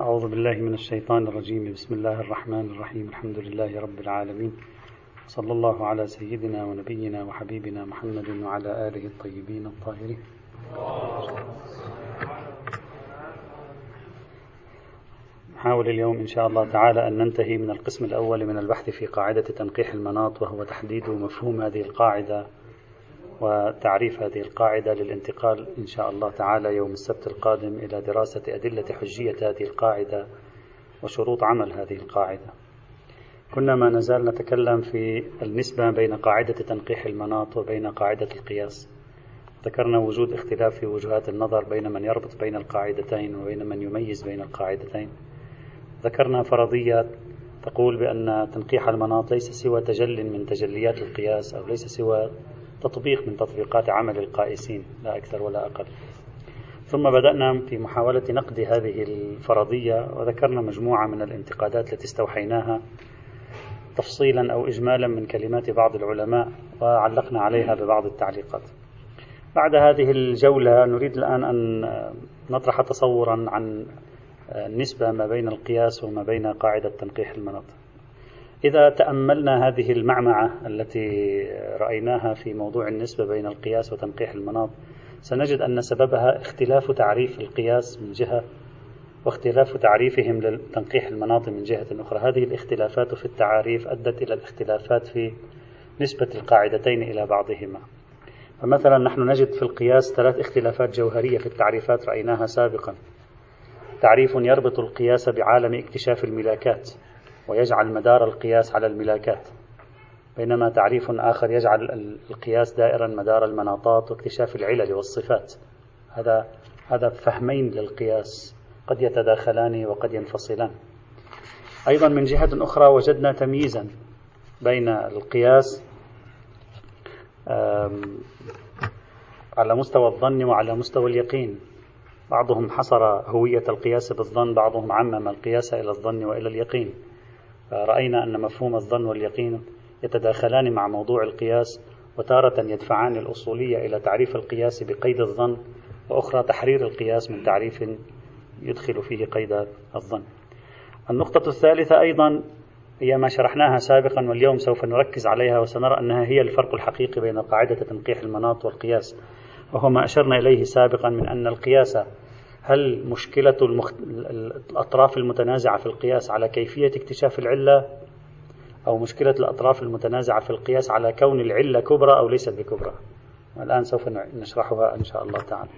أعوذ بالله من الشيطان الرجيم. بسم الله الرحمن الرحيم. الحمد لله رب العالمين. صلى الله على سيدنا ونبينا وحبيبنا محمد وعلى آله الطيبين الطاهرين. نحاول اليوم إن شاء الله تعالى أن ننتهي من القسم الأول من البحث في قاعدة تنقيح المناط وهو تحديد مفهوم هذه القاعدة وتعريف هذه القاعدة للانتقال إن شاء الله تعالى يوم السبت القادم إلى دراسة أدلة حجية هذه القاعدة وشروط عمل هذه القاعدة. كنا ما نزال نتكلم في النسبة بين قاعدة تنقيح المناط وبين قاعدة القياس. ذكرنا وجود اختلاف في وجهات النظر بين من يربط بين القاعدتين وبين من يميز بين القاعدتين. ذكرنا فرضية تقول بأن تنقيح المناط ليس سوى تجل من تجليات القياس أو ليس سوى تطبيق من تطبيقات عمل القائسين لا أكثر ولا أقل. ثم بدأنا في محاولة نقد هذه الفرضية وذكرنا مجموعة من الانتقادات التي استوحيناها تفصيلا أو إجمالا من كلمات بعض العلماء وعلقنا عليها ببعض التعليقات. بعد هذه الجولة نريد الآن أن نطرح تصورا عن النسبة ما بين القياس وما بين قاعدة تنقيح المناطق. إذا تأملنا هذه المعمعة التي رأيناها في موضوع النسبة بين القياس وتنقيح المناط سنجد أن سببها اختلاف تعريف القياس من جهة واختلاف تعريفهم لتنقيح المناط من جهة أخرى. هذه الاختلافات في التعاريف أدت إلى الاختلافات في نسبة القاعدتين إلى بعضهما. فمثلا نحن نجد في القياس ثلاث اختلافات جوهرية في التعريفات رأيناها سابقا. تعريف يربط القياس بعالم اكتشاف الملاكات. ويجعل مدار القياس على الملاكات. بينما تعريف آخر يجعل القياس دائرا مدار المناطات واكتشاف العلل والصفات. هذا هذا فهمين للقياس. قد يتداخلان وقد ينفصلان. أيضا من جهة أخرى وجدنا تمييزا بين القياس على مستوى الظن وعلى مستوى اليقين. بعضهم حصر هوية القياس بالظن بعضهم عمم القياس إلى الظن وإلى اليقين. رأينا أن مفهوم الظن واليقين يتداخلان مع موضوع القياس وتارة يدفعان الأصولية إلى تعريف القياس بقيد الظن وأخرى تحرير القياس من تعريف يدخل فيه قيد الظن. النقطة الثالثة أيضا هي ما شرحناها سابقا واليوم سوف نركز عليها وسنرى أنها هي الفرق الحقيقي بين قاعدة تنقيح المناط والقياس وهو ما أشرنا إليه سابقا من أن القياس هل مشكلة المخ... الأطراف المتنازعة في القياس على كيفية اكتشاف العلة؟ أو مشكلة الأطراف المتنازعة في القياس على كون العلة كبرى أو ليست بكبرى؟ الآن سوف نشرحها إن شاء الله تعالى.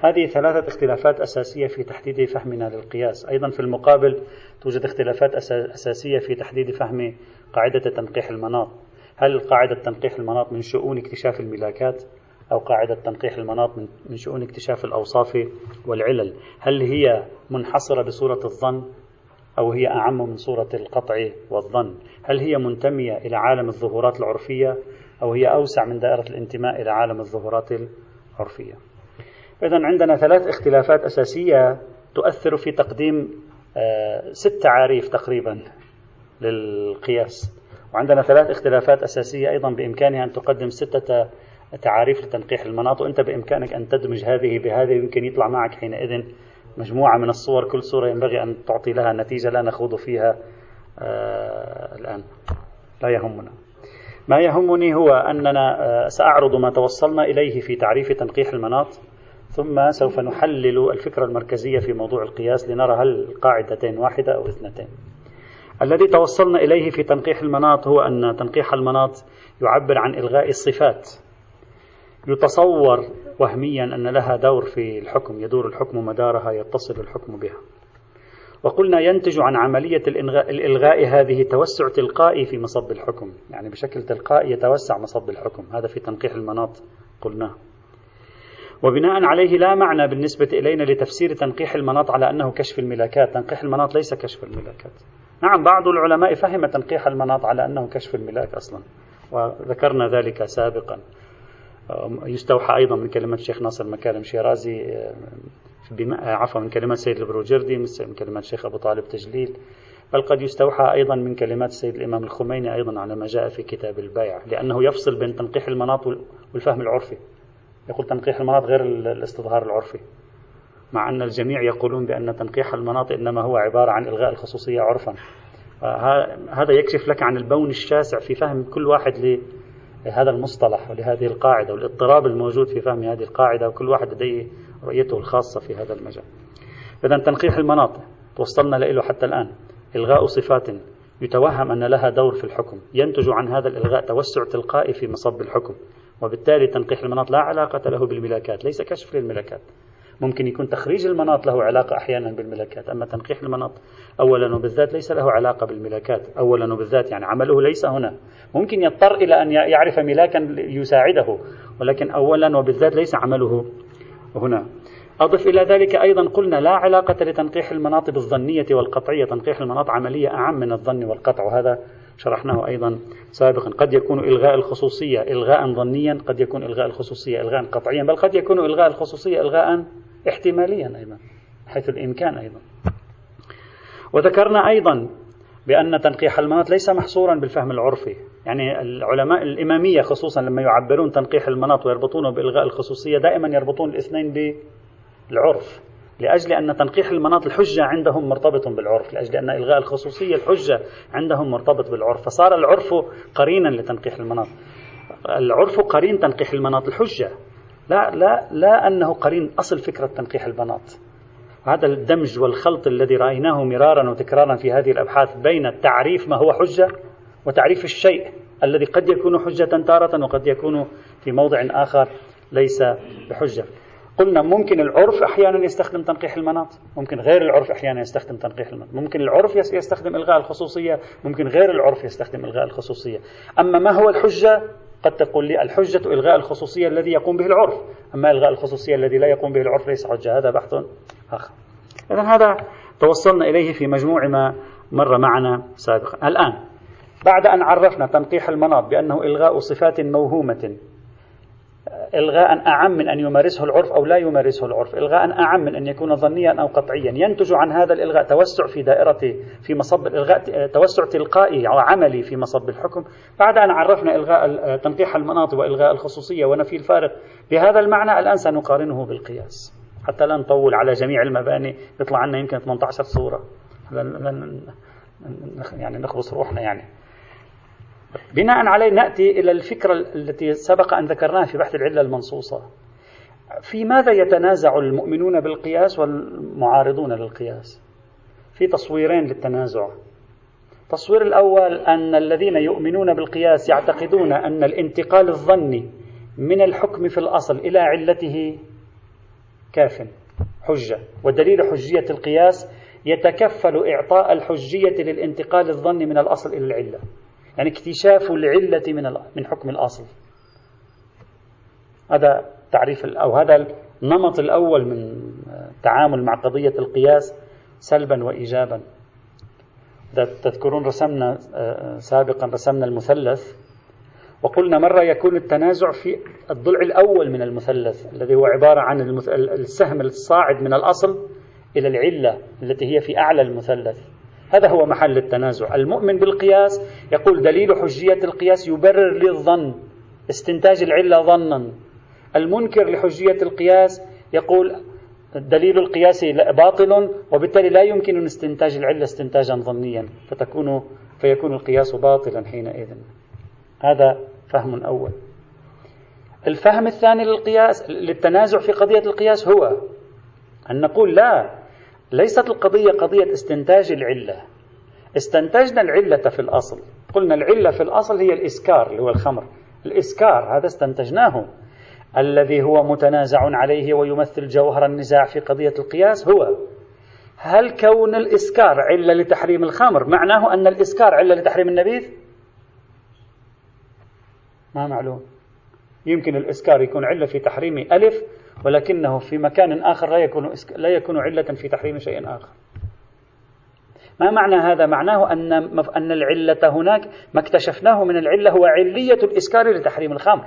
هذه ثلاثة اختلافات أساسية في تحديد فهمنا للقياس أيضا في المقابل توجد اختلافات أساسية في تحديد فهم قاعدة تنقيح المناط. هل قاعدة تنقيح المناط من شؤون اكتشاف الملاكات؟ أو قاعدة تنقيح المناط من شؤون اكتشاف الأوصاف والعلل. هل هي منحصرة بصورة الظن أو هي أعم من صورة القطع والظن؟ هل هي منتمية إلى عالم الظهورات العرفية أو هي أوسع من دائرة الانتماء إلى عالم الظهورات العرفية؟ إذا عندنا ثلاث اختلافات أساسية تؤثر في تقديم آه، ست تعاريف تقريبا للقياس. وعندنا ثلاث اختلافات أساسية أيضا بإمكانها أن تقدم ستة تعاريف لتنقيح المناط وأنت بإمكانك أن تدمج هذه بهذه يمكن يطلع معك حينئذ مجموعة من الصور كل صورة ينبغي أن تعطي لها نتيجة لا نخوض فيها آه الآن. لا يهمنا. ما يهمني هو أننا آه سأعرض ما توصلنا إليه في تعريف تنقيح المناط ثم سوف نحلل الفكرة المركزية في موضوع القياس لنرى هل القاعدتين واحدة أو اثنتين. الذي توصلنا إليه في تنقيح المناط هو أن تنقيح المناط يعبر عن إلغاء الصفات. يتصور وهميا أن لها دور في الحكم يدور الحكم مدارها يتصل الحكم بها. وقلنا ينتج عن عملية الإلغاء هذه توسع تلقائي في مصب الحكم. يعني بشكل تلقائي يتوسع مصب الحكم. هذا في تنقيح المناط قلناه. وبناء عليه لا معنى بالنسبة إلينا لتفسير تنقيح المناط على أنه كشف الملاكات. تنقيح المناط ليس كشف الملاكات. نعم بعض العلماء فهم تنقيح المناط على أنه كشف الملاك أصلا وذكرنا ذلك سابقا. يستوحى أيضا من كلمة الشيخ ناصر مكارم شيرازي عفوا من كلمات سيد البروجردي من كلمات الشيخ أبو طالب تجليل. بل قد يستوحى أيضا من كلمات السيد الإمام الخميني أيضا على ما جاء في كتاب البيع لأنه يفصل بين تنقيح المناط والفهم العرفي. يقول تنقيح المناط غير الاستظهار العرفي مع أن الجميع يقولون بأن تنقيح المناطق إنما هو عبارة عن إلغاء الخصوصية عرفا. هذا يكشف لك عن البون الشاسع في فهم كل واحد لهذا المصطلح ولهذه القاعدة والاضطراب الموجود في فهم هذه القاعدة وكل واحد لديه رؤيته الخاصة في هذا المجال. إذا تنقيح المناطق. توصلنا له حتى الآن. إلغاء صفات. يتوهم أن لها دور في الحكم. ينتج عن هذا الإلغاء توسع تلقائي في مصب الحكم. وبالتالي تنقيح المناط لا علاقة له بالملاكات. ليس كشف للملاكات. ممكن يكون تخريج المناط له علاقة أحيانا بالملاكات. أما تنقيح المناط أولا وبالذات ليس له علاقة بالملاكات. أولا وبالذات يعني عمله ليس هنا. ممكن يضطر إلى أن يعرف ملاكا يساعده ولكن أولا وبالذات ليس عمله هنا. أضف إلى ذلك أيضا قلنا لا علاقة لتنقيح المناط بالظنية والقطعية. تنقيح المناط عملية أعم من الظن والقطع وهذا شرحناه أيضا سابقا. قد يكون إلغاء الخصوصية إلغاء ظنيا قد يكون إلغاء الخصوصية إلغاء قطعيا بل قد يكون إلغاء الخصوصية إلغاء احتماليا أيضا حيث الإمكان أيضا. وذكرنا أيضا بأن تنقيح المناط ليس محصورا بالفهم العرفي. يعني العلماء الإمامية خصوصا لما يعبرون تنقيح المناط ويربطونه بإلغاء الخصوصية دائما يربطون الاثنين بالعرف. لأجل أن تنقيح المناط الحجة عندهم مرتبط بالعرف. لأجل أن إلغاء الخصوصية الحجة عندهم مرتبط بالعرف. فصار العرف قرينا لتنقيح المناط. العرف قرين تنقيح المناط الحجة. لا لا لا أنه قرين أصل فكرة تنقيح المناط هذا الدمج والخلط الذي رأيناه مرارا وتكرارا في هذه الأبحاث بين تعريف ما هو حجة وتعريف الشيء الذي قد يكون حجة تارة وقد يكون في موضع آخر ليس بحجة. قلنا ممكن العرف أحيانا يستخدم تنقيح المناط ممكن غير العرف أحيانا يستخدم تنقيح المناط ممكن العرف يستخدم إلغاء الخصوصية ممكن غير العرف يستخدم إلغاء الخصوصية. أما ما هو الحجة؟ قد تقول لي الحجة إلغاء الخصوصية الذي يقوم به العرف. أما إلغاء الخصوصية الذي لا يقوم به العرف ليس حجة. هذا بحث آخر. إذا هذا توصلنا إليه في مجموع ما مر معنا سابقا. الآن بعد أن عرفنا تنقيح المناط بأنه إلغاء صفات موهومة إلغاء أعم من أن يمارسه العرف أو لا يمارسه العرف. إلغاء أعم من أن يكون ظنيا أو قطعيا. ينتج عن هذا الإلغاء توسع في دائرة في مصب الإلغاء توسع تلقائي أو عملي في مصب الحكم. بعد أن عرفنا إلغاء تنقيح المناط وإلغاء الخصوصية ونفي الفارق بهذا المعنى الآن سنقارنه بالقياس. حتى لا نطول على جميع المباني يطلع عنا يمكن 18 صورة. يعني نخبص روحنا يعني. بناء عليه نأتي إلى الفكرة التي سبق أن ذكرناها في بحث العلة المنصوصة. في ماذا يتنازع المؤمنون بالقياس والمعارضون للقياس؟ في تصويرين للتنازع. التصوير الأول أن الذين يؤمنون بالقياس يعتقدون أن الانتقال الظني من الحكم في الأصل إلى علته كاف حجة. ودليل حجية القياس يتكفل إعطاء الحجية للانتقال الظني من الأصل إلى العلة. يعني اكتشاف العلة من من حكم الأصل. هذا تعريف أو هذا النمط الأول من التعامل مع قضية القياس سلبا وإيجابا. تذكرون رسمنا سابقا رسمنا المثلث وقلنا مرة يكون التنازع في الضلع الأول من المثلث الذي هو عبارة عن السهم الصاعد من الأصل إلى العلة التي هي في أعلى المثلث. هذا هو محل التنازع. المؤمن بالقياس يقول دليل حجية القياس يبرر للظن استنتاج العلة ظنا. المنكر لحجية القياس يقول دليل القياس باطل وبالتالي لا يمكن استنتاج العلة استنتاجا ظنيا فتكون فيكون القياس باطلا حينئذ. هذا فهم أول. الفهم الثاني للقياس للتنازع في قضية القياس هو أن نقول لا ليست القضية قضية استنتاج العلة. استنتجنا العلة في الأصل. قلنا العلة في الأصل هي الإسكار اللي هو الخمر. الإسكار هذا استنتجناه. الذي هو متنازع عليه ويمثل جوهر النزاع في قضية القياس هو. هل كون الإسكار علة لتحريم الخمر معناه أن الإسكار علة لتحريم النبيذ؟ ما معلوم. يمكن الإسكار يكون علة في تحريم ألف ولكنه في مكان آخر لا يكون لا يكون علة في تحريم شيء آخر. ما معنى هذا؟ معناه أن أن العلة هناك ما اكتشفناه من العلة هو علية الإسكار لتحريم الخمر.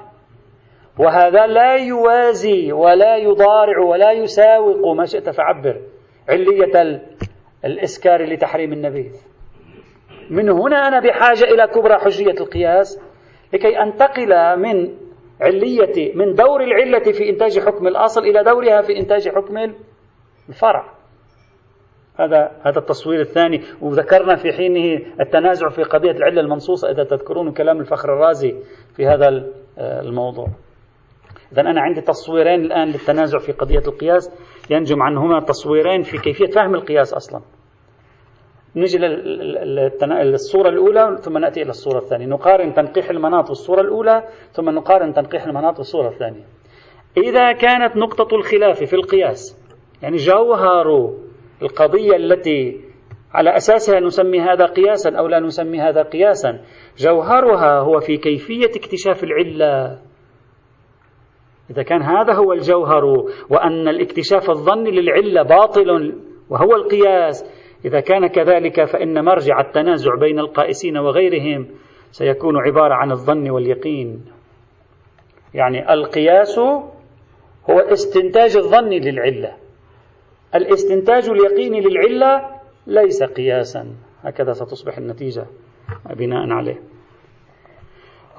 وهذا لا يوازي ولا يضارع ولا يساوق ما شئت فعبر علية الإسكار لتحريم النبيذ. من هنا أنا بحاجة إلى كبرى حجية القياس لكي أنتقل من علية من دور العلة في إنتاج حكم الأصل إلى دورها في إنتاج حكم الفرع. هذا هذا التصوير الثاني. وذكرنا في حينه التنازع في قضية العلة المنصوصة إذا تذكرون كلام الفخر الرازي في هذا الموضوع. إذا أنا عندي تصويرين الآن للتنازع في قضية القياس. ينجم عنهما تصويرين في كيفية فهم القياس أصلا. نجي للصورة الأولى ثم نأتي إلى الصورة الثانية. نقارن تنقيح المناط والصورة الأولى ثم نقارن تنقيح المناط والصورة الثانية. إذا كانت نقطة الخلاف في القياس يعني جوهر القضية التي على أساسها نسمي هذا قياسا أو لا نسمي هذا قياسا جوهرها هو في كيفية اكتشاف العلة. إذا كان هذا هو الجوهر وأن الاكتشاف الظني للعلة باطل وهو القياس إذا كان كذلك فإن مرجع التنازع بين القائسين وغيرهم سيكون عبارة عن الظن واليقين. يعني القياس هو استنتاج الظن للعلة. الاستنتاج اليقيني للعلة ليس قياسا. هكذا ستصبح النتيجة بناء عليه.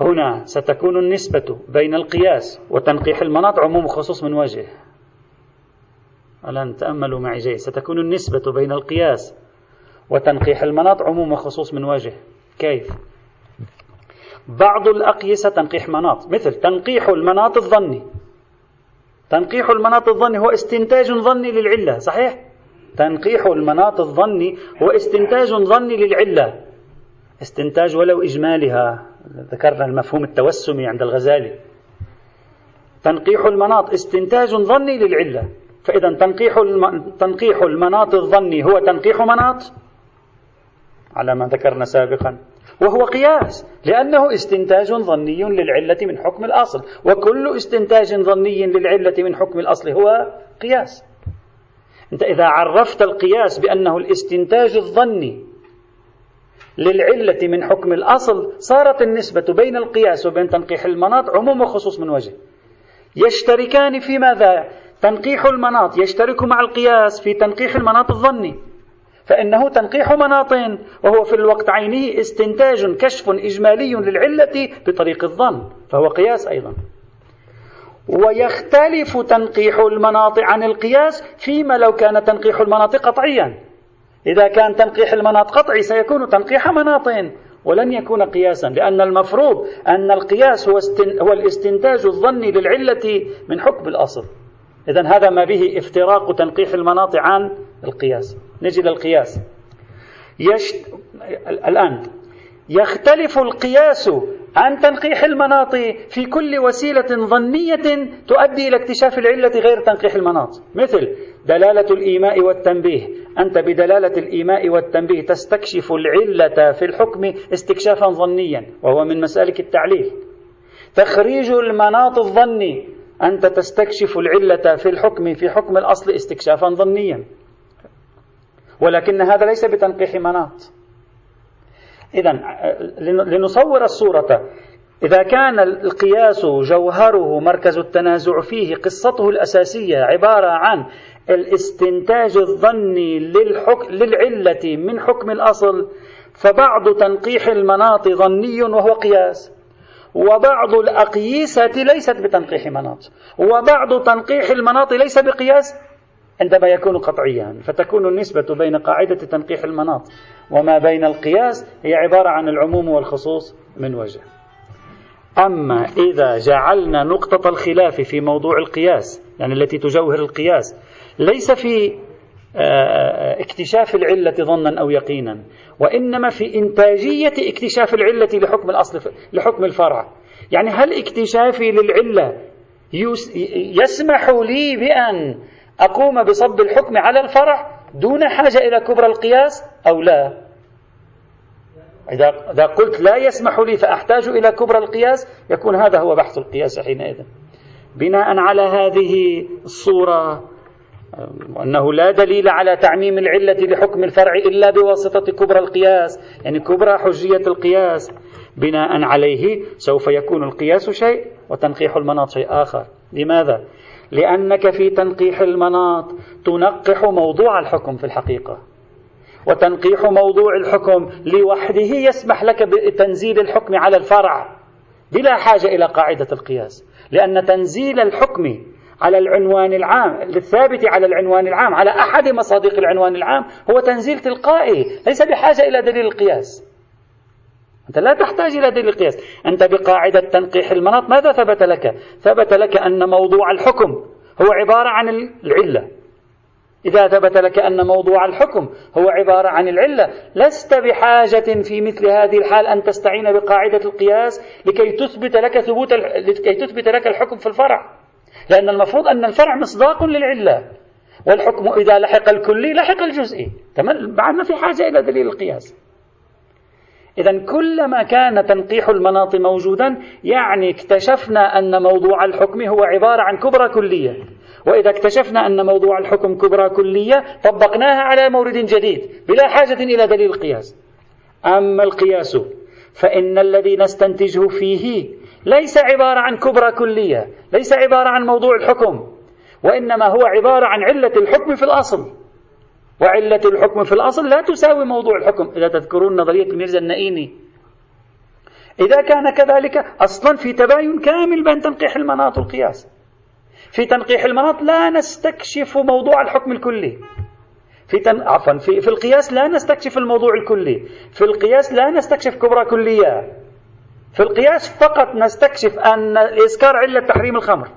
هنا ستكون النسبة بين القياس وتنقيح المناط عموم وخصوص من وجه الآن تأملوا معي جيد ستكون النسبة بين القياس وتنقيح المناط عموم وخصوص من وجه. كيف؟ بعض الأقيسة تنقيح مناط مثل تنقيح المناط الظني. تنقيح المناط الظني هو استنتاج ظني للعلة صحيح؟ تنقيح المناط الظني هو استنتاج ظني للعلة. استنتاج ولو إجمالها ذكرنا المفهوم التوسمي عند الغزالي. تنقيح المناط استنتاج ظني للعلة. فإذا تنقيح. تنقيح المناط الظني هو تنقيح مناط على ما ذكرنا سابقا وهو قياس لأنه استنتاج ظني للعلة من حكم الأصل وكل استنتاج ظني للعلة من حكم الأصل هو قياس أنت إذا عرفت القياس بأنه الاستنتاج الظني للعلة من حكم الأصل صارت النسبة بين القياس وبين تنقيح المناط عموم وخصوص من وجه يشتركان في ماذا؟ تنقيح المناط. يشترك مع القياس في تنقيح المناط الظني. فإنه تنقيح مناط وهو في الوقت عينه استنتاج كشف إجمالي للعلة بطريق الظن فهو قياس أيضا. ويختلف تنقيح المناط عن القياس فيما لو كان تنقيح المناط قطعيا. إذا كان تنقيح المناط قطعي سيكون تنقيح مناط ولن يكون قياسا لأن المفروض أن القياس هو, هو الاستنتاج الظني للعلة من حكم الأصل. إذا هذا ما به افتراق تنقيح المناط عن القياس. نجي للقياس يشت... الآن يختلف القياس عن تنقيح المناط في كل وسيلة ظنية تؤدي إلى اكتشاف العلة غير تنقيح المناط. مثل دلالة الإيماء والتنبيه. أنت بدلالة الإيماء والتنبيه تستكشف العلة في الحكم استكشافا ظنيا وهو من مسالك التعليل. تخريج المناط الظني أنت تستكشف العلة في الحكم في حكم الأصل استكشافا ظنيا. ولكن هذا ليس بتنقيح مناط. إذا لنصور الصورة. إذا كان القياس جوهره مركز التنازع فيه قصته الأساسية عبارة عن الاستنتاج الظني للحك... للعلة من حكم الأصل فبعض تنقيح المناط ظني وهو قياس. وبعض الأقيسة ليست بتنقيح مناط وبعض تنقيح المناط ليس بقياس عندما يكون قطعيا. فتكون النسبة بين قاعدة تنقيح المناط وما بين القياس هي عبارة عن العموم والخصوص من وجه. أما إذا جعلنا نقطة الخلاف في موضوع القياس يعني التي تجوهر القياس ليس في اكتشاف العلة ظنا أو يقينا وإنما في إنتاجية اكتشاف العلة لحكم الأصل لحكم الفرع. يعني هل اكتشافي للعلة يسمح لي بأن أقوم بصب الحكم على الفرع دون حاجة إلى كبرى القياس أو لا؟ إذا قلت لا يسمح لي فأحتاج إلى كبرى القياس يكون هذا هو بحث القياس حينئذ. بناء على هذه الصورة وأنه لا دليل على تعميم العلة لحكم الفرع إلا بواسطة كبرى القياس. يعني كبرى حجية القياس. بناء عليه سوف يكون القياس شيء وتنقيح المناط شيء آخر. لماذا؟ لأنك في تنقيح المناط تنقح موضوع الحكم في الحقيقة. وتنقيح موضوع الحكم لوحده يسمح لك بتنزيل الحكم على الفرع. بلا حاجة إلى قاعدة القياس. لأن تنزيل الحكم على العنوان العام الثابت على العنوان العام على أحد مصادق العنوان العام هو تنزيل تلقائي ليس بحاجة إلى دليل القياس. أنت لا تحتاج إلى دليل القياس. أنت بقاعدة تنقيح المناط ماذا ثبت لك؟ ثبت لك أن موضوع الحكم هو عبارة عن العلة. إذا ثبت لك أن موضوع الحكم هو عبارة عن العلة لست بحاجة في مثل هذه الحال أن تستعين بقاعدة القياس لكي تثبت لك ثبوت لكي تثبت لك الحكم في الفرع. لأن المفروض أن الفرع مصداق للعلة والحكم إذا لحق الكلي لحق الجزئي. تمام؟ بعد ما في حاجة إلى دليل القياس. إذا كلما كان تنقيح المناط موجودا يعني اكتشفنا أن موضوع الحكم هو عبارة عن كبرى كلية. وإذا اكتشفنا أن موضوع الحكم كبرى كلية طبقناها على مورد جديد بلا حاجة إلى دليل القياس. أما القياس فإن الذي نستنتجه فيه ليس عبارة عن كبرى كلية ليس عبارة عن موضوع الحكم وإنما هو عبارة عن علة الحكم في الأصل. وعلة الحكم في الأصل لا تساوي موضوع الحكم. إذا تذكرون نظرية ميرزا النئيني إذا كان كذلك أصلا في تباين كامل بين تنقيح المناط والقياس. في تنقيح المناط لا نستكشف موضوع الحكم الكلي. في تن... عفوا في... في القياس لا نستكشف الموضوع الكلي. في القياس لا نستكشف كبرى كلية. في القياس فقط نستكشف أن الإسكار علة تحريم الخمر.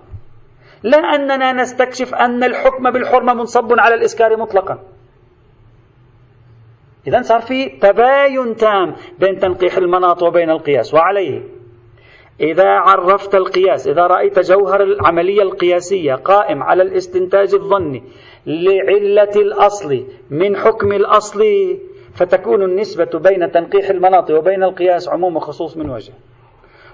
لا أننا نستكشف أن الحكم بالحرمة منصب على الإسكار مطلقا. إذا صار في تباين تام بين تنقيح المناط وبين القياس وعليه. إذا عرفت القياس إذا رأيت جوهر العملية القياسية قائم على الاستنتاج الظني لعلة الأصل من حكم الأصل فتكون النسبة بين تنقيح المناط وبين القياس عموم وخصوص من وجه.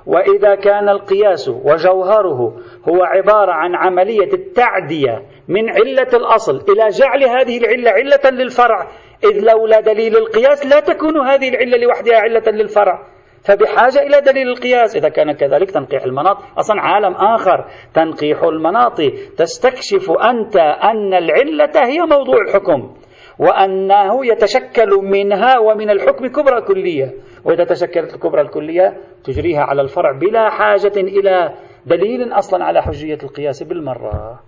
وإذا كان القياس وجوهره هو عبارة عن عملية التعدية من علة الأصل إلى جعل هذه العلة علة للفرع إذ لولا دليل القياس لا تكون هذه العلة لوحدها علة للفرع. فبحاجة إلى دليل القياس إذا كان كذلك تنقيح المناط أصلا عالم آخر تنقيح المناط تستكشف أنت أن العلة هي موضوع الحكم. وأنه يتشكل منها ومن الحكم كبرى كلية وإذا تشكلت الكبرى الكلية تجريها على الفرع بلا حاجة إلى دليل أصلا على حجية القياس بالمرة.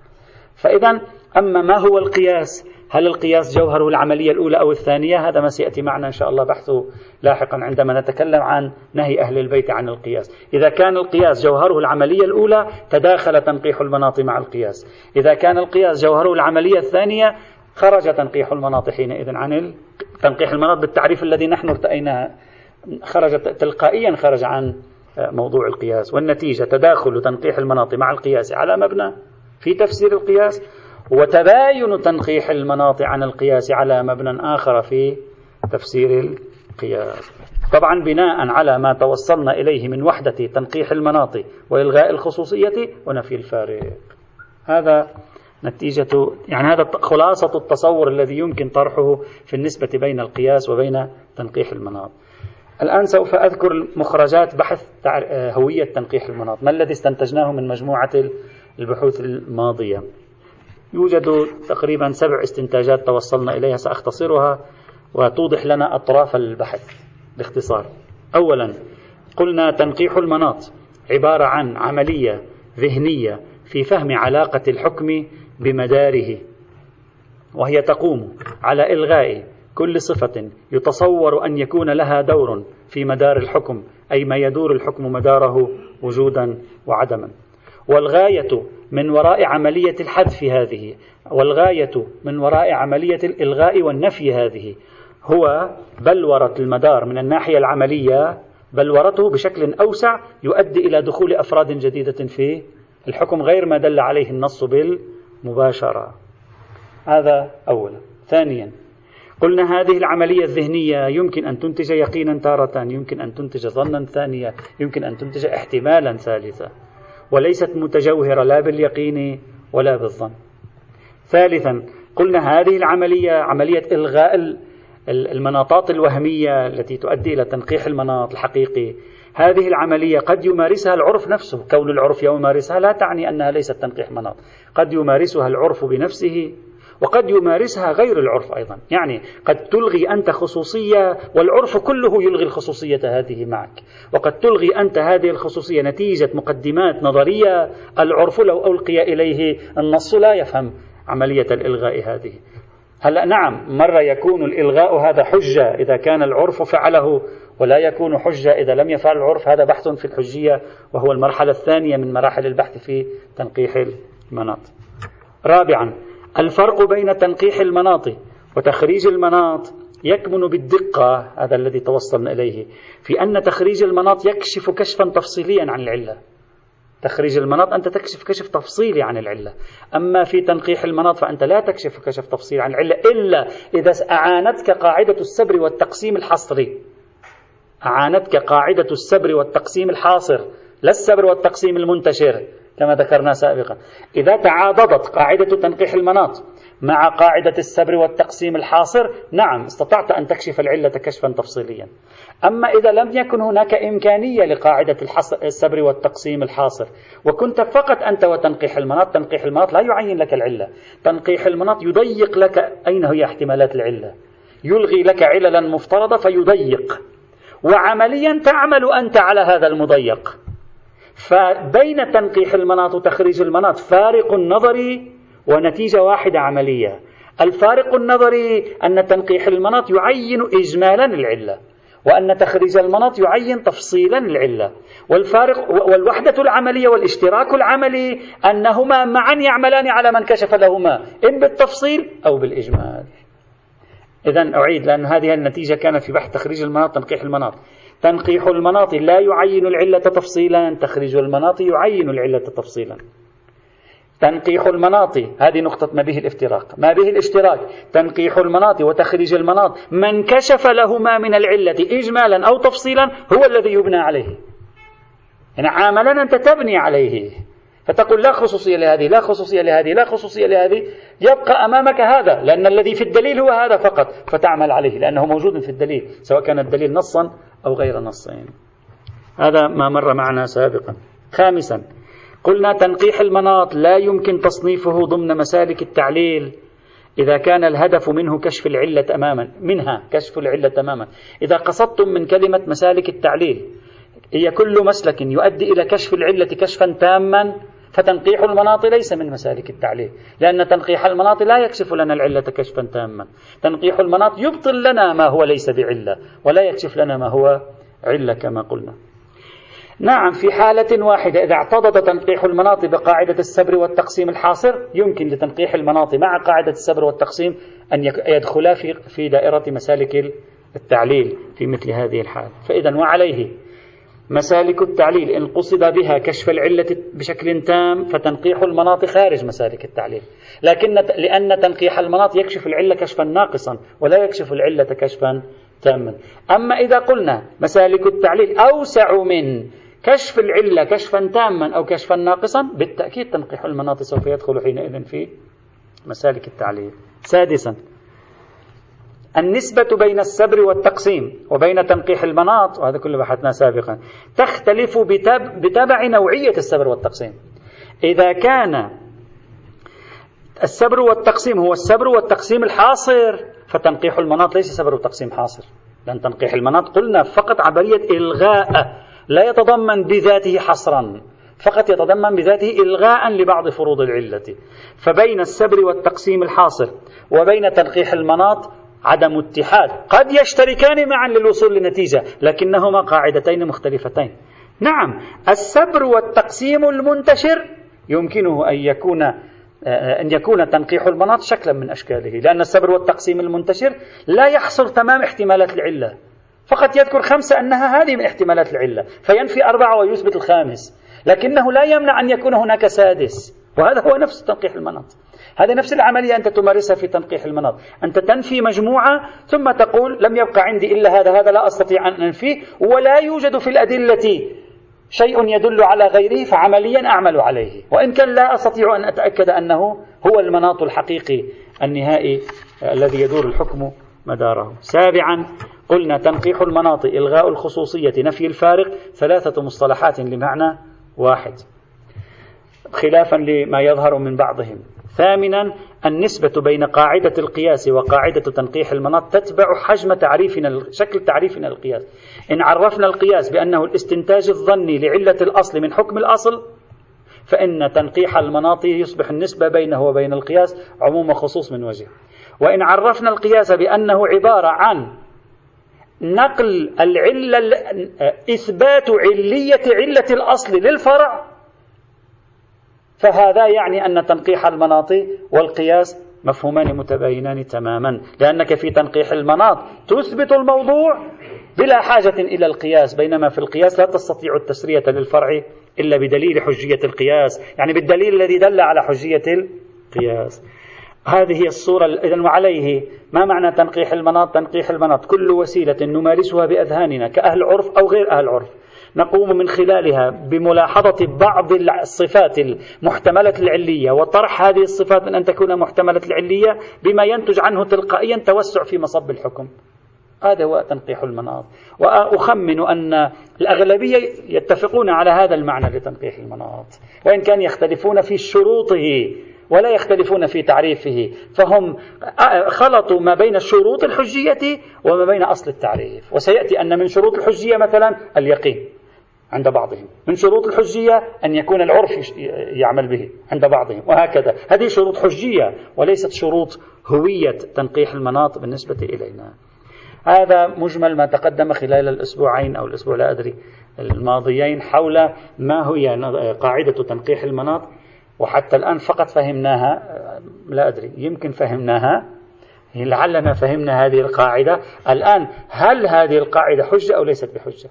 فإذا أما ما هو القياس؟ هل القياس جوهره العملية الأولى أو الثانية؟ هذا ما سيأتي معنا إن شاء الله بحثه لاحقا عندما نتكلم عن نهي أهل البيت عن القياس. إذا كان القياس جوهره العملية الأولى تداخل تنقيح المناط مع القياس. إذا كان القياس جوهره العملية الثانية خرج تنقيح المناط حينئذ عن تنقيح المناط بالتعريف الذي نحن ارتأيناه خرج تلقائيا خرج عن موضوع القياس. والنتيجة تداخل تنقيح المناط مع القياس على مبنى في تفسير القياس وتباين تنقيح المناط عن القياس على مبنى آخر في تفسير القياس. طبعا بناء على ما توصلنا إليه من وحدة تنقيح المناط وإلغاء الخصوصية ونفي الفارق. هذا نتيجة يعني هذا خلاصة التصور الذي يمكن طرحه في النسبة بين القياس وبين تنقيح المناط. الآن سوف أذكر مخرجات بحث هوية تنقيح المناط. ما الذي استنتجناه من مجموعة البحوث الماضية؟ يوجد تقريبا سبع استنتاجات توصلنا إليها سأختصرها وتوضح لنا أطراف البحث باختصار. أولا قلنا تنقيح المناط عبارة عن عملية ذهنية في فهم علاقة الحكم بمداره وهي تقوم على إلغاء كل صفة يتصور أن يكون لها دور في مدار الحكم أي ما يدور الحكم مداره وجودا وعدما. والغاية من وراء عملية الحذف هذه والغاية من وراء عملية الإلغاء والنفي هذه هو بلورة المدار من الناحية العملية بلورته بشكل أوسع يؤدي إلى دخول أفراد جديدة في الحكم غير ما دل عليه النص بالمباشرة هذا أولا. ثانيا قلنا هذه العملية الذهنية يمكن أن تنتج يقينا تارة يمكن أن تنتج ظنا ثانية يمكن أن تنتج احتمالا ثالثا وليست متجوهرة لا باليقين ولا بالظن. ثالثا قلنا هذه العملية عملية إلغاء المناطات الوهمية التي تؤدي إلى تنقيح المناط الحقيقي. هذه العملية قد يمارسها العرف نفسه. كون العرف يمارسها لا تعني أنها ليست تنقيح مناط. قد يمارسها العرف بنفسه وقد يمارسها غير العرف أيضا. يعني قد تلغي أنت خصوصية والعرف كله يلغي الخصوصية هذه معك. وقد تلغي أنت هذه الخصوصية نتيجة مقدمات نظرية العرف لو ألقي إليه النص لا يفهم عملية الإلغاء هذه. هلا نعم مرة يكون الإلغاء هذا حجة إذا كان العرف فعله ولا يكون حجة إذا لم يفعل العرف. هذا بحث في الحجية وهو المرحلة الثانية من مراحل البحث في تنقيح المناط رابعا الفرق بين تنقيح المناط وتخريج المناط يكمن بالدقة هذا الذي توصلنا إليه في أن تخريج المناط يكشف كشفا تفصيليا عن العلة. تخريج المناط أنت تكشف كشف تفصيلي عن العلة. أما في تنقيح المناط فأنت لا تكشف كشف تفصيلي عن العلة إلا إذا أعانتك قاعدة السبر والتقسيم الحصري. أعانتك قاعدة السبر والتقسيم الحاصر لا السبر والتقسيم المنتشر كما ذكرنا سابقا. إذا تعاضدت قاعدة تنقيح المناط مع قاعدة السبر والتقسيم الحاصر نعم استطعت أن تكشف العلة كشفا تفصيليا. أما إذا لم يكن هناك إمكانية لقاعدة السبر والتقسيم الحاصر وكنت فقط أنت وتنقيح المناط تنقيح المناط لا يعين لك العلة. تنقيح المناط يضيق لك أين هي احتمالات العلة. يلغي لك عللا مفترضة فيضيق. وعمليا تعمل أنت على هذا المضيق. فبين تنقيح المناط وتخريج المناط فارق نظري ونتيجة واحدة عملية. الفارق النظري أن تنقيح المناط يعين إجمالا العلة وأن تخريج المناط يعين تفصيلا العلة. والفارق والوحدة العملية والاشتراك العملي أنهما معا يعملان على من كشف لهما إن بالتفصيل أو بالإجمال. إذا أعيد لأن هذه النتيجة كانت في بحث تخريج المناط تنقيح المناط. تنقيح المناط لا يعين العلة تفصيلا. تخريج المناط يعين العلة تفصيلا. تنقيح المناط هذه نقطة ما به الافتراق. ما به الاشتراك. تنقيح المناط وتخريج المناط. من كشف لهما من العلة إجمالا أو تفصيلا هو الذي يبنى عليه. يعني عاملا أنت تبني عليه. فتقول لا خصوصية لهذه لا خصوصية لهذه لا خصوصية لهذه يبقى أمامك هذا لأن الذي في الدليل هو هذا فقط فتعمل عليه لأنه موجود في الدليل سواء كان الدليل نصا أو غير نصين. هذا ما مر معنا سابقا. خامسا قلنا تنقيح المناط لا يمكن تصنيفه ضمن مسالك التعليل إذا كان الهدف منه كشف العلة تماما منها كشف العلة تماما. إذا قصدتم من كلمة مسالك التعليل هي كل مسلك يؤدي إلى كشف العلة كشفا تاما فتنقيح المناط ليس من مسالك التعليل. لأن تنقيح المناط لا يكشف لنا العلة كشفا تاما. تنقيح المناط يبطل لنا ما هو ليس بعلة ولا يكشف لنا ما هو علة كما قلنا. نعم في حالة واحدة إذا اعتضد تنقيح المناط بقاعدة السبر والتقسيم الحاصر يمكن لتنقيح المناط مع قاعدة السبر والتقسيم أن يدخلا في دائرة مسالك التعليل في مثل هذه الحال. فإذا وعليه مسالك التعليل. إن قصد بها كشف العلة بشكل تام فتنقيح المناط خارج مسالك التعليل. لكن لأن تنقيح المناط يكشف العلة كشفا ناقصا ولا يكشف العلة كشفا تاما. أما إذا قلنا مسالك التعليل أوسع من كشف العلة كشفا تاما أو كشفا ناقصا بالتأكيد تنقيح المناط سوف يدخل حينئذ في مسالك التعليل. سادسا النسبة بين السبر والتقسيم وبين تنقيح المناط وهذا كله بحثناه سابقا تختلف بتبع نوعية السبر والتقسيم. إذا كان السبر والتقسيم هو السبر والتقسيم الحاصر فتنقيح المناط ليس سبر وتقسيم حاصر. لأن تنقيح المناط قلنا فقط عملية إلغاء لا يتضمن بذاته حصرا. فقط يتضمن بذاته إلغاء لبعض فروض العلة. فبين السبر والتقسيم الحاصر وبين تنقيح المناط عدم اتحاد. قد يشتركان معا للوصول لنتيجة لكنهما قاعدتين مختلفتين. نعم السبر والتقسيم المنتشر يمكنه أن يكون أن يكون تنقيح المناط شكلا من أشكاله لأن السبر والتقسيم المنتشر لا يحصل تمام احتمالات العلة. فقط يذكر خمسة أنها هذه من احتمالات العلة فينفي أربعة ويثبت الخامس لكنه لا يمنع أن يكون هناك سادس وهذا هو نفس تنقيح المناط. هذه نفس العملية أنت تمارسها في تنقيح المناط. أنت تنفي مجموعة ثم تقول لم يبقى عندي إلا هذا هذا لا أستطيع أن أنفيه ولا يوجد في الأدلة شيء يدل على غيره فعمليا أعمل عليه. وإن كان لا أستطيع أن أتأكد أنه هو المناط الحقيقي النهائي الذي يدور الحكم مداره. سابعا قلنا تنقيح المناط إلغاء الخصوصية نفي الفارق ثلاثة مصطلحات لمعنى واحد. خلافا لما يظهر من بعضهم. ثامنا النسبة بين قاعدة القياس وقاعدة تنقيح المناط تتبع حجم تعريفنا شكل تعريفنا للقياس. إن عرفنا القياس بأنه الاستنتاج الظني لعلة الأصل من حكم الأصل فإن تنقيح المناط يصبح النسبة بينه وبين القياس عموم وخصوص من وجه. وإن عرفنا القياس بأنه عبارة عن نقل العلة إثبات علية علة الأصل للفرع فهذا يعني أن تنقيح المناط والقياس مفهومان متباينان تماما. لأنك في تنقيح المناط تثبت الموضوع بلا حاجة إلى القياس بينما في القياس لا تستطيع التسرية للفرع إلا بدليل حجية القياس يعني بالدليل الذي دل على حجية القياس. هذه هي الصورة إذا وعليه ما معنى تنقيح المناط؟ تنقيح المناط كل وسيلة نمارسها بأذهاننا كأهل عرف أو غير أهل عرف. نقوم من خلالها بملاحظة بعض الصفات المحتملة العلية. وطرح هذه الصفات من أن تكون محتملة العلية بما ينتج عنه تلقائيا توسع في مصب الحكم. هذا هو تنقيح المناط. وأخمن أن الأغلبية يتفقون على هذا المعنى لتنقيح المناط. وإن كان يختلفون في شروطه ولا يختلفون في تعريفه فهم خلطوا ما بين الشروط الحجية وما بين أصل التعريف. وسيأتي أن من شروط الحجية مثلا اليقين. عند بعضهم. من شروط الحجية أن يكون العرف يعمل به عند بعضهم وهكذا. هذه شروط حجية وليست شروط هوية تنقيح المناط بالنسبة إلينا. هذا مجمل ما تقدم خلال الأسبوعين أو الأسبوع لا أدري الماضيين حول ما هي قاعدة تنقيح المناط وحتى الآن فقط فهمناها لا أدري يمكن فهمناها لعلنا فهمنا هذه القاعدة. الآن هل هذه القاعدة حجة أو ليست بحجة؟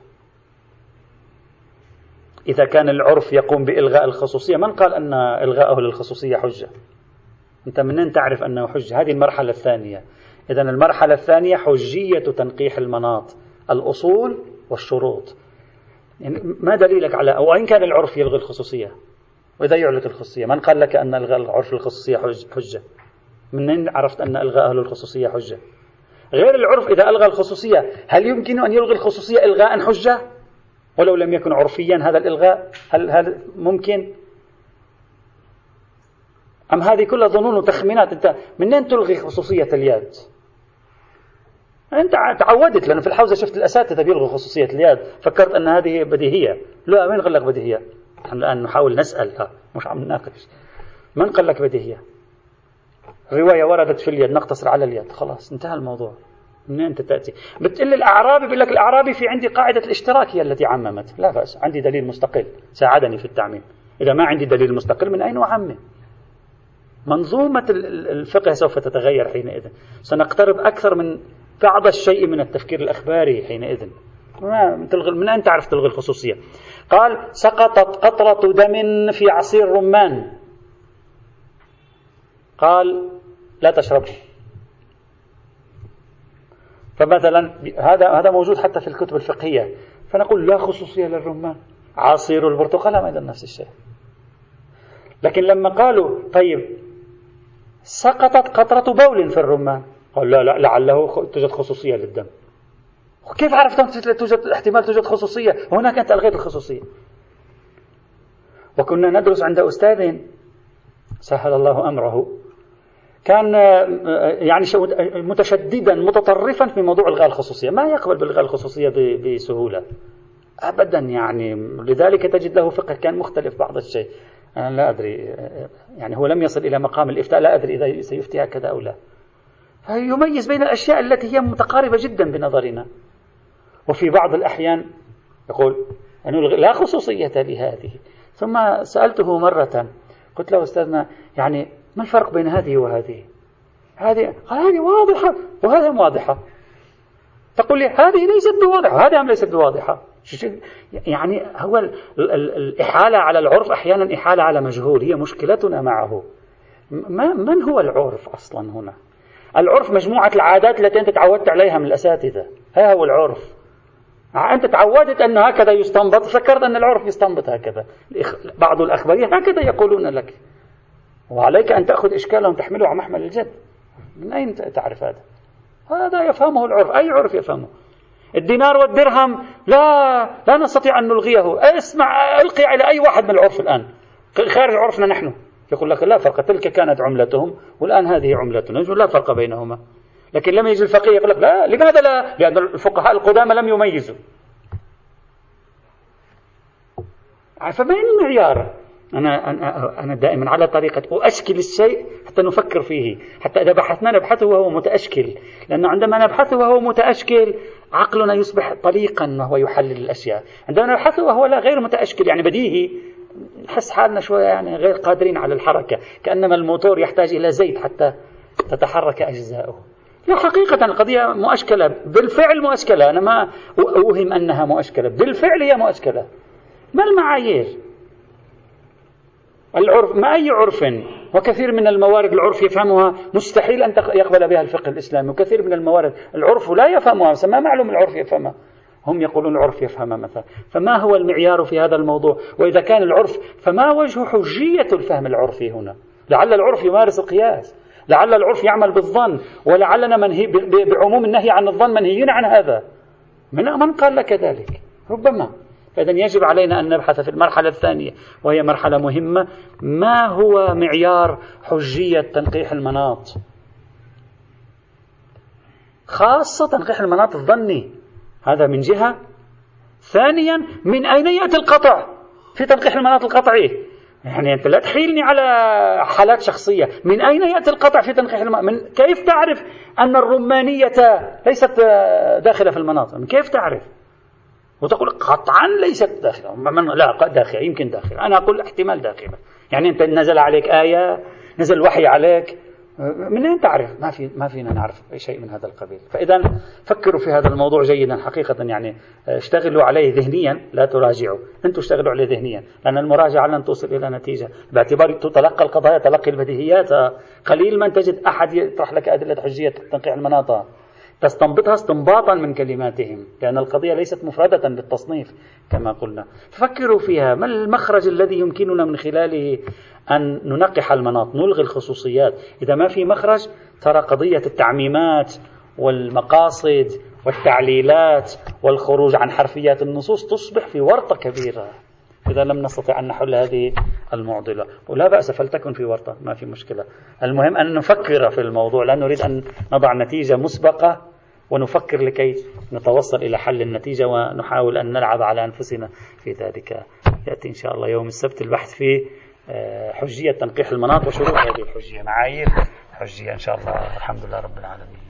إذا كان العرف يقوم بإلغاء الخصوصية من قال أن إلغاءه للخصوصية حجة؟ أنت منين تعرف أنه حجة؟ هذه المرحلة الثانية. إذا المرحلة الثانية حجية تنقيح المناط الأصول والشروط. يعني ما دليلك على وإن كان العرف يلغي الخصوصية؟ وإذا يعلق الخصوصية؟ من قال لك أن إلغاء العرف الخصوصية حجة؟ منين عرفت أن إلغاءه للخصوصية حجة؟ غير العرف إذا ألغى الخصوصية هل يمكن أن يلغي الخصوصية إلغاء حجة؟ ولو لم يكن عرفيا هذا الإلغاء هل هل ممكن؟ أم هذه كلها ظنون وتخمينات؟ أنت منين تلغي خصوصية اليد؟ أنت تعودت لأن في الحوزة شفت الأساتذة بيلغوا خصوصية اليد. فكرت أن هذه بديهية. لا مين قال لك بديهية؟ نحن الآن نحاول نسأل. مش عم نناقش. من قال لك بديهية؟ رواية وردت في اليد نقتصر على اليد. خلاص انتهى الموضوع. منين أنت تأتي؟ بتقول الأعرابي بيقول لك الأعرابي في عندي قاعدة الاشتراك هي التي عممت. لا بأس عندي دليل مستقل ساعدني في التعميم. إذا ما عندي دليل مستقل من أين أعمم؟ منظومة الفقه سوف تتغير حينئذ. سنقترب أكثر من بعض الشيء من التفكير الأخباري حينئذ. ما تلغي من أين تعرف تلغي الخصوصية؟ قال سقطت قطرة دم في عصير رمان قال لا تشربه فمثلا هذا هذا موجود حتى في الكتب الفقهية. فنقول لا خصوصية للرمان. عصير البرتقال أيضا نفس الشيء. لكن لما قالوا طيب سقطت قطرة بول في الرمان. قال لا لا لعله توجد خصوصية للدم. كيف عرفت توجد احتمال توجد خصوصية؟ هناك أنت ألغيت الخصوصية. وكنا ندرس عند أستاذ سهل الله أمره. كان يعني متشددا متطرفا في موضوع إلغاء الخصوصية. ما يقبل بالغاء الخصوصية بسهولة. أبدا يعني لذلك تجد له فقه كان مختلف بعض الشيء. أنا لا أدري يعني هو لم يصل إلى مقام الإفتاء. لا أدري إذا سيفتي هكذا أو لا. فيميز بين الأشياء التي هي متقاربة جدا بنظرنا. وفي بعض الأحيان يقول أنه لا خصوصية لهذه. ثم سألته مرة قلت له أستاذنا يعني ما الفرق بين هذه وهذه؟ هذه هذه واضحة وهذه واضحة. تقول لي هذه ليست بواضحة وهذه ليست بواضحة؟ يعني هو الإحالة على العرف أحيانا إحالة على مجهول هي مشكلتنا معه. ما من هو العرف أصلا هنا؟ العرف مجموعة العادات التي أنت تعودت عليها من الأساتذة. هذا هو العرف. أنت تعودت أنه هكذا يستنبط فكرت أن العرف يستنبط هكذا. بعض الأخباريين هكذا يقولون لك. وعليك أن تأخذ إشكالهم تحمله على محمل الجد. من أين تعرف هذا؟ هذا يفهمه العرف. أي عرف يفهمه؟ الدينار والدرهم لا لا نستطيع أن نلغيه. اسمع ألقي على أي واحد من العرف الآن. خارج عرفنا نحن. يقول لك لا فرق تلك كانت عملتهم والآن هذه عملتنا. لا فرق بينهما. لكن لما يجي الفقيه يقول لك لا لماذا لا؟ لأن الفقهاء القدامى لم يميزوا. فما المعيار؟ أنا أنا دائما على طريقة. أشكل الشيء حتى نفكر فيه، حتى إذا بحثنا نبحثه وهو متأشكل، لأنه عندما نبحثه وهو متأشكل عقلنا يصبح طليقا وهو يحلل الأشياء، عندما نبحثه وهو لا غير متأشكل يعني بديهي. نحس حالنا شوية يعني غير قادرين على الحركة، كأنما الموتور يحتاج إلى زيت حتى تتحرك أجزاؤه. لا حقيقة القضية مؤشكلة. بالفعل مؤشكلة. أنا ما أوهم أنها مؤشكلة. بالفعل هي مؤشكلة. ما المعايير؟ العرف ما أي عرف. وكثير من الموارد العرف يفهمها مستحيل أن يقبل بها الفقه الإسلامي. وكثير من الموارد العرف لا يفهمها ما معلوم العرف يفهمها. هم يقولون العرف يفهمها مثلا. فما هو المعيار في هذا الموضوع؟ وإذا كان العرف فما وجه حجية الفهم العرفي هنا؟ لعل العرف يمارس القياس. لعل العرف يعمل بالظن. ولعلنا منهي بعموم النهي عن الظن منهيين عن هذا. من من قال لك ذلك؟ ربما. فإذا يجب علينا أن نبحث في المرحلة الثانية وهي مرحلة مهمة. ما هو معيار حجية تنقيح المناط؟ خاصة تنقيح المناط الظني. هذا من جهة. ثانيا من أين يأتي القطع؟ في تنقيح المناط القطعي. يعني أنت لا تحيلني على حالات شخصية. من أين يأتي القطع في تنقيح المناط من؟ كيف تعرف أن الرمانية ليست داخلة في المناط؟ من كيف تعرف؟ وتقول قطعا ليست داخلة. لا داخلة يمكن داخلة. أنا أقول احتمال داخلة. يعني أنت نزل عليك آية نزل وحي عليك. من أين تعرف؟ ما في ما فينا نعرف أي شيء من هذا القبيل، فإذا فكروا في هذا الموضوع جيدا حقيقة. يعني اشتغلوا عليه ذهنيا لا تراجعوا، أنتم اشتغلوا عليه ذهنيا، لأن المراجعة لن توصل إلى نتيجة، باعتبار تتلقى القضايا تلقي البديهيات. قليل من تجد أحد يطرح لك أدلة حجية تنقيح المناطة تستنبطها استنباطا من كلماتهم لأن القضية ليست مفردة للتصنيف كما قلنا. فكروا فيها ما المخرج الذي يمكننا من خلاله أن ننقح المناط نلغي الخصوصيات؟ إذا ما في مخرج ترى قضية التعميمات والمقاصد والتعليلات والخروج عن حرفيات النصوص تصبح في ورطة كبيرة. إذا لم نستطع أن نحل هذه المعضلة. ولا بأس فلتكن في ورطة ما في مشكلة. المهم أن نفكر في الموضوع. لا نريد أن نضع نتيجة مسبقة ونفكر لكي نتوصل إلى حل النتيجة ونحاول أن نلعب على أنفسنا في ذلك. يأتي إن شاء الله يوم السبت البحث في آه، حجية تنقيح المناط وشروط هذه الحجية. معايير حجية إن شاء الله. الحمد لله رب العالمين.